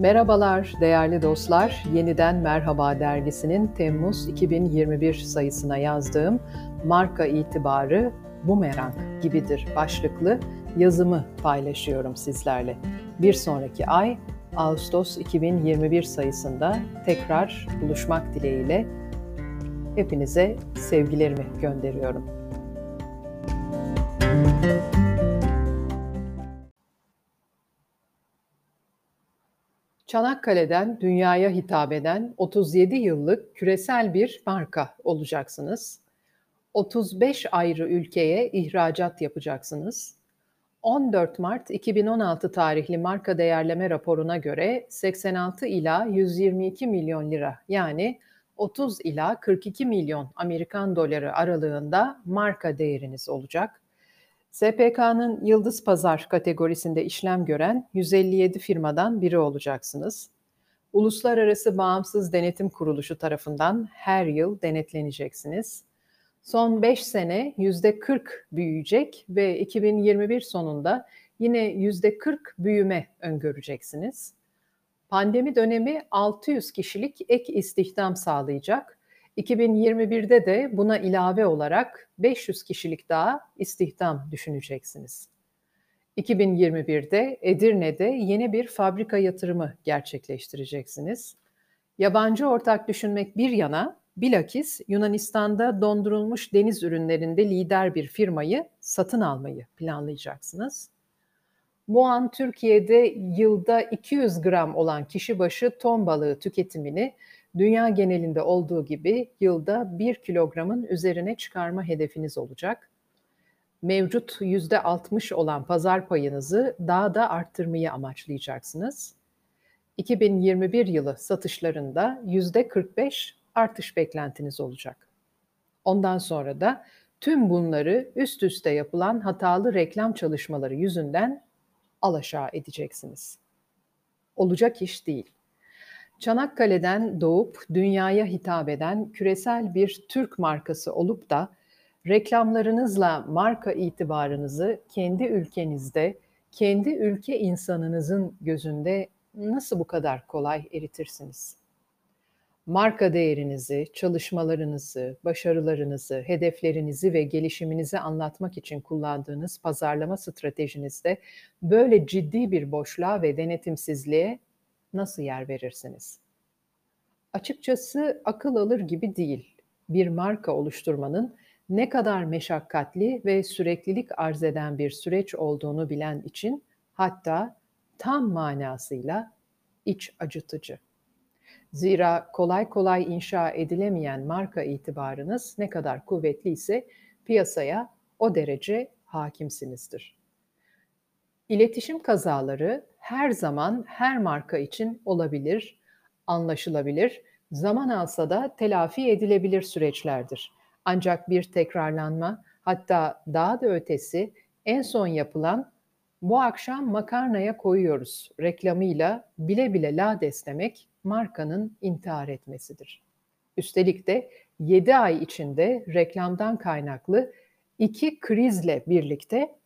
Merhabalar değerli dostlar. Yeniden Merhaba dergisinin Temmuz 2021 sayısına yazdığım marka itibarı bumerang gibidir başlıklı yazımı paylaşıyorum sizlerle. Bir sonraki ay Ağustos 2021 sayısında tekrar buluşmak dileğiyle hepinize sevgilerimi gönderiyorum. Çanakkale'den dünyaya hitap eden 37 yıllık küresel bir marka olacaksınız. 35 ayrı ülkeye ihracat yapacaksınız. 14 Mart 2016 tarihli marka değerleme raporuna göre 86 ila 122 milyon lira yani 30 ila 42 milyon Amerikan doları aralığında marka değeriniz olacak. SPK'nın Yıldız Pazar kategorisinde işlem gören 157 firmadan biri olacaksınız. Uluslararası Bağımsız Denetim Kuruluşu tarafından her yıl denetleneceksiniz. Son 5 sene %40 büyüyecek ve 2021 sonunda yine %40 büyüme öngöreceksiniz. Pandemi dönemi 600 kişilik ek istihdam sağlayacak 2021'de de buna ilave olarak 500 kişilik daha istihdam düşüneceksiniz. 2021'de Edirne'de yeni bir fabrika yatırımı gerçekleştireceksiniz. Yabancı ortak düşünmek bir yana, bilakis Yunanistan'da dondurulmuş deniz ürünlerinde lider bir firmayı satın almayı planlayacaksınız. Bu an Türkiye'de yılda 200 gram olan kişi başı ton balığı tüketimini dünya genelinde olduğu gibi yılda 1 kilogramın üzerine çıkarma hedefiniz olacak. Mevcut %60 olan pazar payınızı daha da arttırmayı amaçlayacaksınız. 2021 yılı satışlarında %45 artış beklentiniz olacak. Ondan sonra da tüm bunları üst üste yapılan hatalı reklam çalışmaları yüzünden alaşağı edeceksiniz. Olacak iş değil. Çanakkale'den doğup dünyaya hitap eden küresel bir Türk markası olup da reklamlarınızla marka itibarınızı kendi ülkenizde, kendi ülke insanınızın gözünde nasıl bu kadar kolay eritirsiniz? Marka değerinizi, çalışmalarınızı, başarılarınızı, hedeflerinizi ve gelişiminizi anlatmak için kullandığınız pazarlama stratejinizde böyle ciddi bir boşluğa ve denetimsizliğe nasıl yer verirsiniz? Açıkçası akıl alır gibi değil. Bir marka oluşturmanın ne kadar meşakkatli ve süreklilik arz eden bir süreç olduğunu bilen için hatta tam manasıyla iç acıtıcı. Zira kolay kolay inşa edilemeyen marka itibarınız ne kadar kuvvetli ise piyasaya o derece hakimsinizdir. İletişim kazaları her zaman her marka için olabilir, anlaşılabilir, zaman alsa da telafi edilebilir süreçlerdir. Ancak bir tekrarlanma, hatta daha da ötesi en son yapılan bu akşam makarnaya koyuyoruz reklamıyla bile bile lades demek markanın intihar etmesidir. Üstelik de 7 ay içinde reklamdan kaynaklı iki krizle birlikte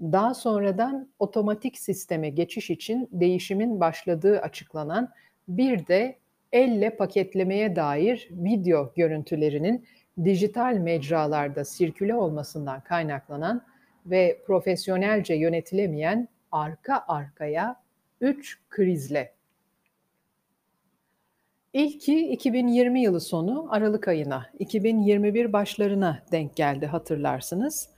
daha sonradan otomatik sisteme geçiş için değişimin başladığı açıklanan bir de elle paketlemeye dair video görüntülerinin dijital mecralarda sirküle olmasından kaynaklanan ve profesyonelce yönetilemeyen arka arkaya 3 krizle. İlki 2020 yılı sonu Aralık ayına, 2021 başlarına denk geldi hatırlarsınız.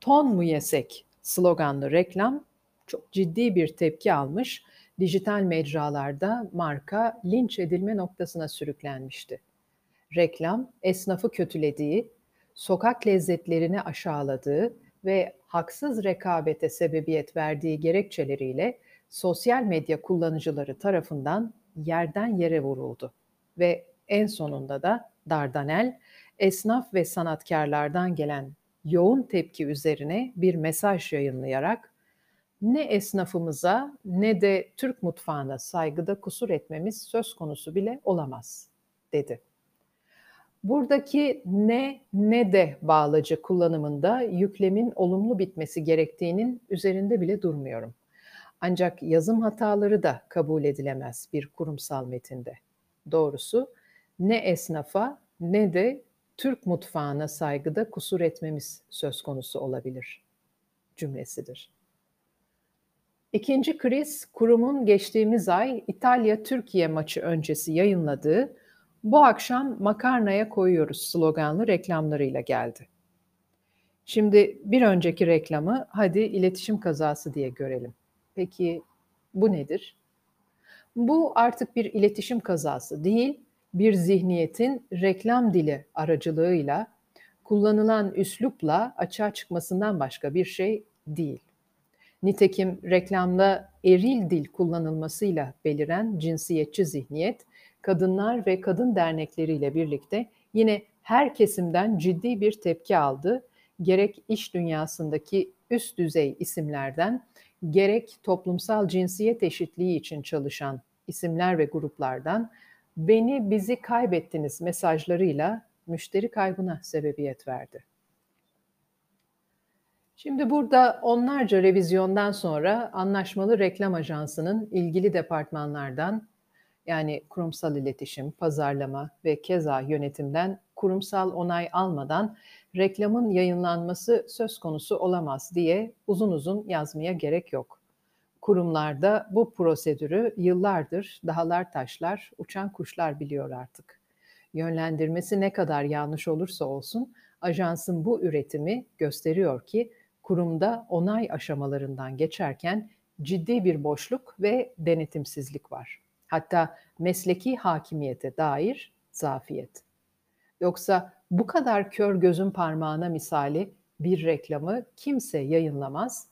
Ton mu yesek sloganlı reklam çok ciddi bir tepki almış. Dijital mecralarda marka linç edilme noktasına sürüklenmişti. Reklam esnafı kötülediği, sokak lezzetlerini aşağıladığı ve haksız rekabete sebebiyet verdiği gerekçeleriyle sosyal medya kullanıcıları tarafından yerden yere vuruldu ve en sonunda da Dardanel esnaf ve sanatkarlardan gelen yoğun tepki üzerine bir mesaj yayınlayarak ne esnafımıza ne de Türk mutfağına saygıda kusur etmemiz söz konusu bile olamaz dedi. Buradaki ne ne de bağlacı kullanımında yüklemin olumlu bitmesi gerektiğinin üzerinde bile durmuyorum. Ancak yazım hataları da kabul edilemez bir kurumsal metinde. Doğrusu ne esnafa ne de Türk mutfağına saygıda kusur etmemiz söz konusu olabilir cümlesidir. İkinci kriz, kurumun geçtiğimiz ay İtalya-Türkiye maçı öncesi yayınladığı bu akşam makarnaya koyuyoruz sloganlı reklamlarıyla geldi. Şimdi bir önceki reklamı hadi iletişim kazası diye görelim. Peki bu nedir? Bu artık bir iletişim kazası değil, bir zihniyetin reklam dili aracılığıyla kullanılan üslupla açığa çıkmasından başka bir şey değil. Nitekim reklamda eril dil kullanılmasıyla beliren cinsiyetçi zihniyet, kadınlar ve kadın dernekleriyle birlikte yine her kesimden ciddi bir tepki aldı. Gerek iş dünyasındaki üst düzey isimlerden, gerek toplumsal cinsiyet eşitliği için çalışan isimler ve gruplardan beni bizi kaybettiniz mesajlarıyla müşteri kaybına sebebiyet verdi. Şimdi burada onlarca revizyondan sonra anlaşmalı reklam ajansının ilgili departmanlardan yani kurumsal iletişim, pazarlama ve keza yönetimden kurumsal onay almadan reklamın yayınlanması söz konusu olamaz diye uzun uzun yazmaya gerek yok. Kurumlarda bu prosedürü yıllardır dağlar taşlar, uçan kuşlar biliyor artık. Yönlendirmesi ne kadar yanlış olursa olsun ajansın bu üretimi gösteriyor ki kurumda onay aşamalarından geçerken ciddi bir boşluk ve denetimsizlik var. Hatta mesleki hakimiyete dair zafiyet. Yoksa bu kadar kör gözün parmağına misali bir reklamı kimse yayınlamaz,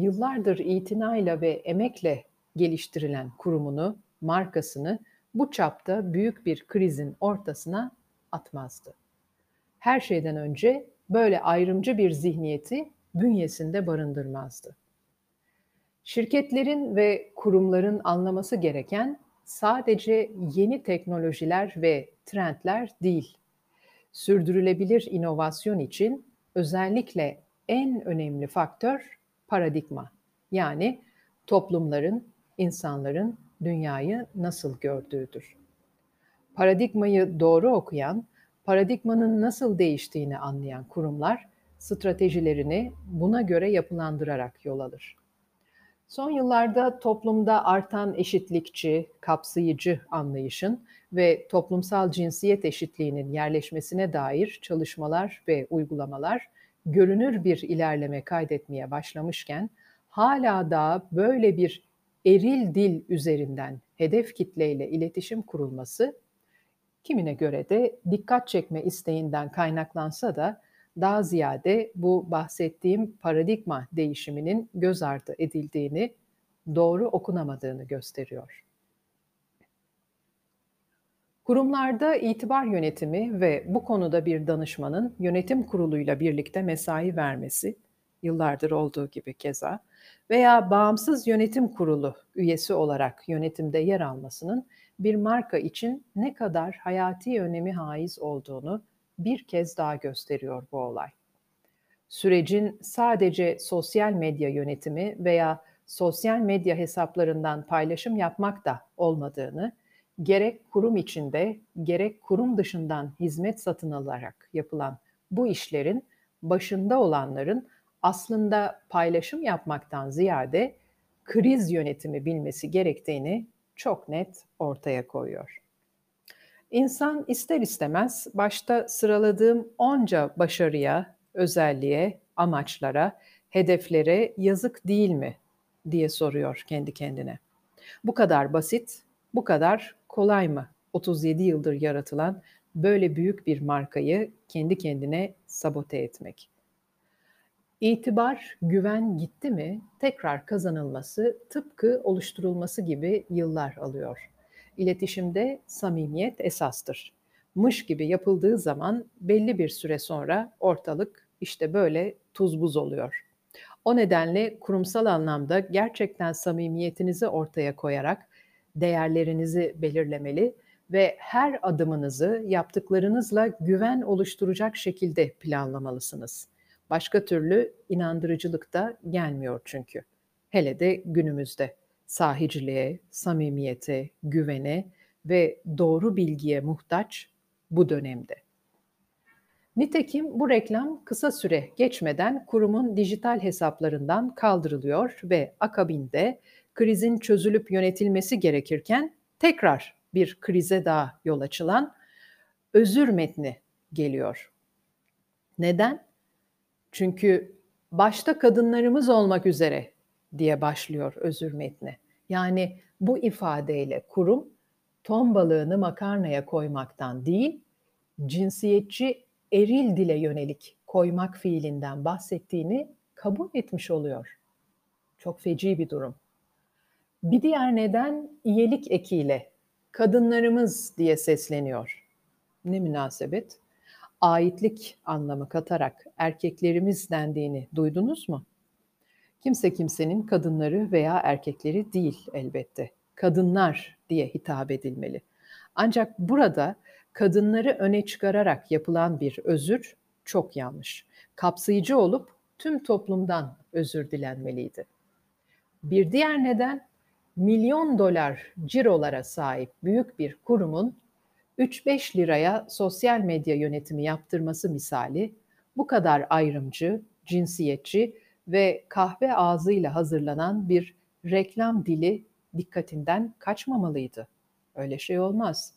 yıllardır itinayla ve emekle geliştirilen kurumunu, markasını bu çapta büyük bir krizin ortasına atmazdı. Her şeyden önce böyle ayrımcı bir zihniyeti bünyesinde barındırmazdı. Şirketlerin ve kurumların anlaması gereken sadece yeni teknolojiler ve trendler değil. Sürdürülebilir inovasyon için özellikle en önemli faktör paradigma. Yani toplumların, insanların dünyayı nasıl gördüğüdür. Paradigmayı doğru okuyan, paradigmanın nasıl değiştiğini anlayan kurumlar stratejilerini buna göre yapılandırarak yol alır. Son yıllarda toplumda artan eşitlikçi, kapsayıcı anlayışın ve toplumsal cinsiyet eşitliğinin yerleşmesine dair çalışmalar ve uygulamalar görünür bir ilerleme kaydetmeye başlamışken hala da böyle bir eril dil üzerinden hedef kitleyle iletişim kurulması kimine göre de dikkat çekme isteğinden kaynaklansa da daha ziyade bu bahsettiğim paradigma değişiminin göz ardı edildiğini, doğru okunamadığını gösteriyor. Kurumlarda itibar yönetimi ve bu konuda bir danışmanın yönetim kuruluyla birlikte mesai vermesi, yıllardır olduğu gibi keza, veya bağımsız yönetim kurulu üyesi olarak yönetimde yer almasının bir marka için ne kadar hayati önemi haiz olduğunu bir kez daha gösteriyor bu olay. Sürecin sadece sosyal medya yönetimi veya sosyal medya hesaplarından paylaşım yapmak da olmadığını, gerek kurum içinde gerek kurum dışından hizmet satın alarak yapılan bu işlerin başında olanların aslında paylaşım yapmaktan ziyade kriz yönetimi bilmesi gerektiğini çok net ortaya koyuyor. İnsan ister istemez başta sıraladığım onca başarıya, özelliğe, amaçlara, hedeflere yazık değil mi diye soruyor kendi kendine. Bu kadar basit, bu kadar kolay mı 37 yıldır yaratılan böyle büyük bir markayı kendi kendine sabote etmek? İtibar, güven gitti mi tekrar kazanılması tıpkı oluşturulması gibi yıllar alıyor. İletişimde samimiyet esastır. Mış gibi yapıldığı zaman belli bir süre sonra ortalık işte böyle tuz buz oluyor. O nedenle kurumsal anlamda gerçekten samimiyetinizi ortaya koyarak değerlerinizi belirlemeli ve her adımınızı yaptıklarınızla güven oluşturacak şekilde planlamalısınız. Başka türlü inandırıcılık da gelmiyor çünkü. Hele de günümüzde sahiciliğe, samimiyete, güvene ve doğru bilgiye muhtaç bu dönemde. Nitekim bu reklam kısa süre geçmeden kurumun dijital hesaplarından kaldırılıyor ve akabinde krizin çözülüp yönetilmesi gerekirken tekrar bir krize daha yol açılan özür metni geliyor. Neden? Çünkü başta kadınlarımız olmak üzere diye başlıyor özür metni. Yani bu ifadeyle kurum ton balığını makarnaya koymaktan değil, cinsiyetçi eril dile yönelik koymak fiilinden bahsettiğini kabul etmiş oluyor. Çok feci bir durum. Bir diğer neden iyilik ekiyle kadınlarımız diye sesleniyor. Ne münasebet? Aitlik anlamı katarak erkeklerimiz dendiğini duydunuz mu? Kimse kimsenin kadınları veya erkekleri değil elbette. Kadınlar diye hitap edilmeli. Ancak burada kadınları öne çıkararak yapılan bir özür çok yanlış. Kapsayıcı olup tüm toplumdan özür dilenmeliydi. Bir diğer neden milyon dolar cirolara sahip büyük bir kurumun 3-5 liraya sosyal medya yönetimi yaptırması misali bu kadar ayrımcı, cinsiyetçi ve kahve ağzıyla hazırlanan bir reklam dili dikkatinden kaçmamalıydı. Öyle şey olmaz.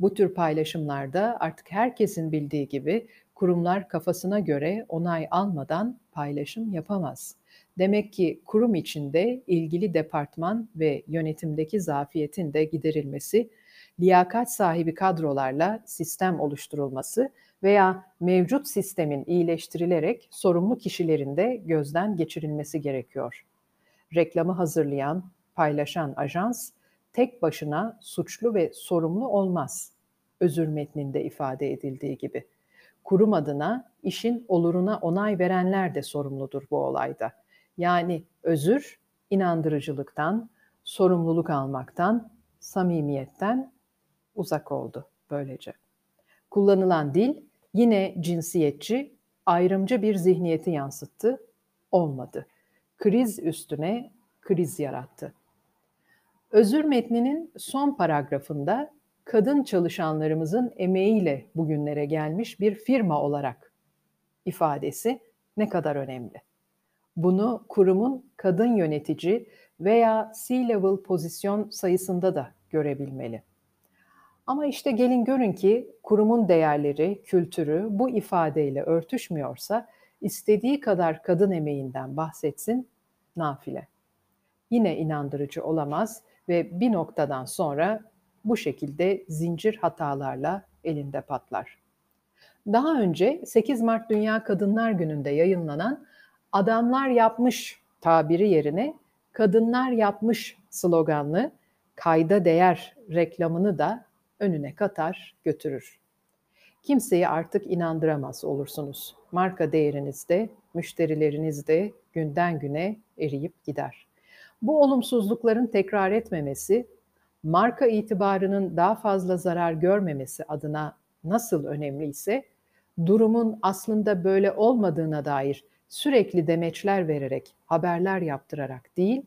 Bu tür paylaşımlarda artık herkesin bildiği gibi kurumlar kafasına göre onay almadan paylaşım yapamaz. Demek ki kurum içinde ilgili departman ve yönetimdeki zafiyetin de giderilmesi, liyakat sahibi kadrolarla sistem oluşturulması veya mevcut sistemin iyileştirilerek sorumlu kişilerin de gözden geçirilmesi gerekiyor. Reklamı hazırlayan, paylaşan ajans tek başına suçlu ve sorumlu olmaz. Özür metninde ifade edildiği gibi. Kurum adına işin oluruna onay verenler de sorumludur bu olayda. Yani özür inandırıcılıktan, sorumluluk almaktan, samimiyetten uzak oldu böylece. Kullanılan dil yine cinsiyetçi, ayrımcı bir zihniyeti yansıttı, olmadı. Kriz üstüne kriz yarattı. Özür metninin son paragrafında kadın çalışanlarımızın emeğiyle bugünlere gelmiş bir firma olarak ifadesi ne kadar önemli. Bunu kurumun kadın yönetici veya C-level pozisyon sayısında da görebilmeli. Ama işte gelin görün ki kurumun değerleri, kültürü bu ifadeyle örtüşmüyorsa istediği kadar kadın emeğinden bahsetsin nafile. Yine inandırıcı olamaz ve bir noktadan sonra bu şekilde zincir hatalarla elinde patlar. Daha önce 8 Mart Dünya Kadınlar Günü'nde yayınlanan adamlar yapmış tabiri yerine kadınlar yapmış sloganlı kayda değer reklamını da önüne katar götürür. Kimseyi artık inandıramaz olursunuz. Marka değeriniz de, müşterileriniz de günden güne eriyip gider. Bu olumsuzlukların tekrar etmemesi, marka itibarının daha fazla zarar görmemesi adına nasıl önemli ise, durumun aslında böyle olmadığına dair sürekli demeçler vererek, haberler yaptırarak değil,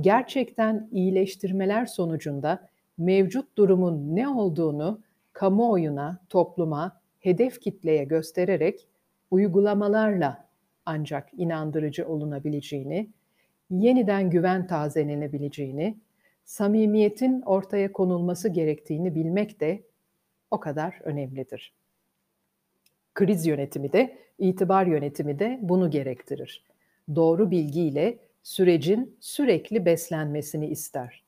gerçekten iyileştirmeler sonucunda mevcut durumun ne olduğunu kamuoyuna, topluma, hedef kitleye göstererek uygulamalarla ancak inandırıcı olunabileceğini, yeniden güven tazelenebileceğini, samimiyetin ortaya konulması gerektiğini bilmek de o kadar önemlidir. Kriz yönetimi de, itibar yönetimi de bunu gerektirir. Doğru bilgiyle sürecin sürekli beslenmesini ister.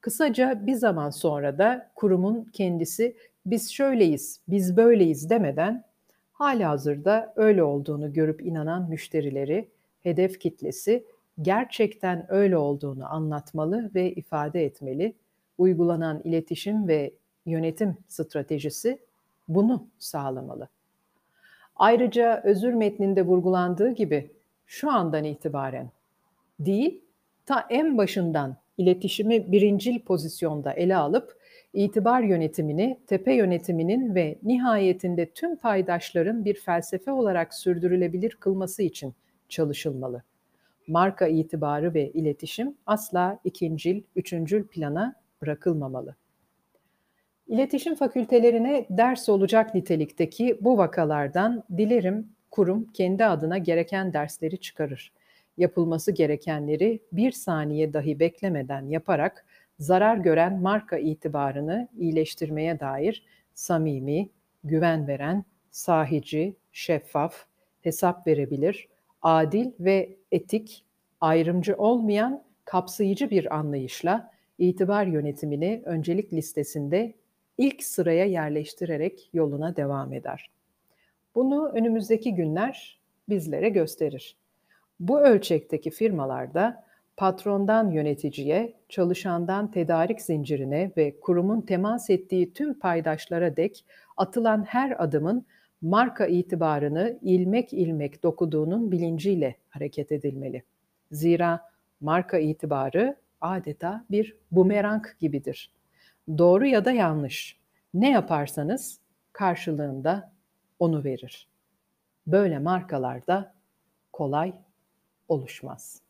Kısaca bir zaman sonra da kurumun kendisi biz şöyleyiz, biz böyleyiz demeden hali hazırda öyle olduğunu görüp inanan müşterileri, hedef kitlesi gerçekten öyle olduğunu anlatmalı ve ifade etmeli. Uygulanan iletişim ve yönetim stratejisi bunu sağlamalı. Ayrıca özür metninde vurgulandığı gibi şu andan itibaren değil, ta en başından iletişimi birincil pozisyonda ele alıp itibar yönetimini, tepe yönetiminin ve nihayetinde tüm paydaşların bir felsefe olarak sürdürülebilir kılması için çalışılmalı. marka itibarı ve iletişim asla ikincil, üçüncül plana bırakılmamalı. İletişim fakültelerine ders olacak nitelikteki bu vakalardan dilerim kurum kendi adına gereken dersleri çıkarır. Yapılması gerekenleri bir saniye dahi beklemeden yaparak zarar gören marka itibarını iyileştirmeye dair samimi, güven veren, sahici, şeffaf, hesap verebilir, adil ve etik, ayrımcı olmayan kapsayıcı bir anlayışla itibar yönetimini öncelik listesinde ilk sıraya yerleştirerek yoluna devam eder. Bunu önümüzdeki günler bizlere gösterir. Bu ölçekteki firmalarda patrondan yöneticiye, çalışandan tedarik zincirine ve kurumun temas ettiği tüm paydaşlara dek atılan her adımın marka itibarını ilmek ilmek dokuduğunun bilinciyle hareket edilmeli. Zira marka itibarı adeta bir bumerang gibidir. Doğru ya da yanlış ne yaparsanız karşılığında onu verir. Böyle markalarda kolay oluşmaz.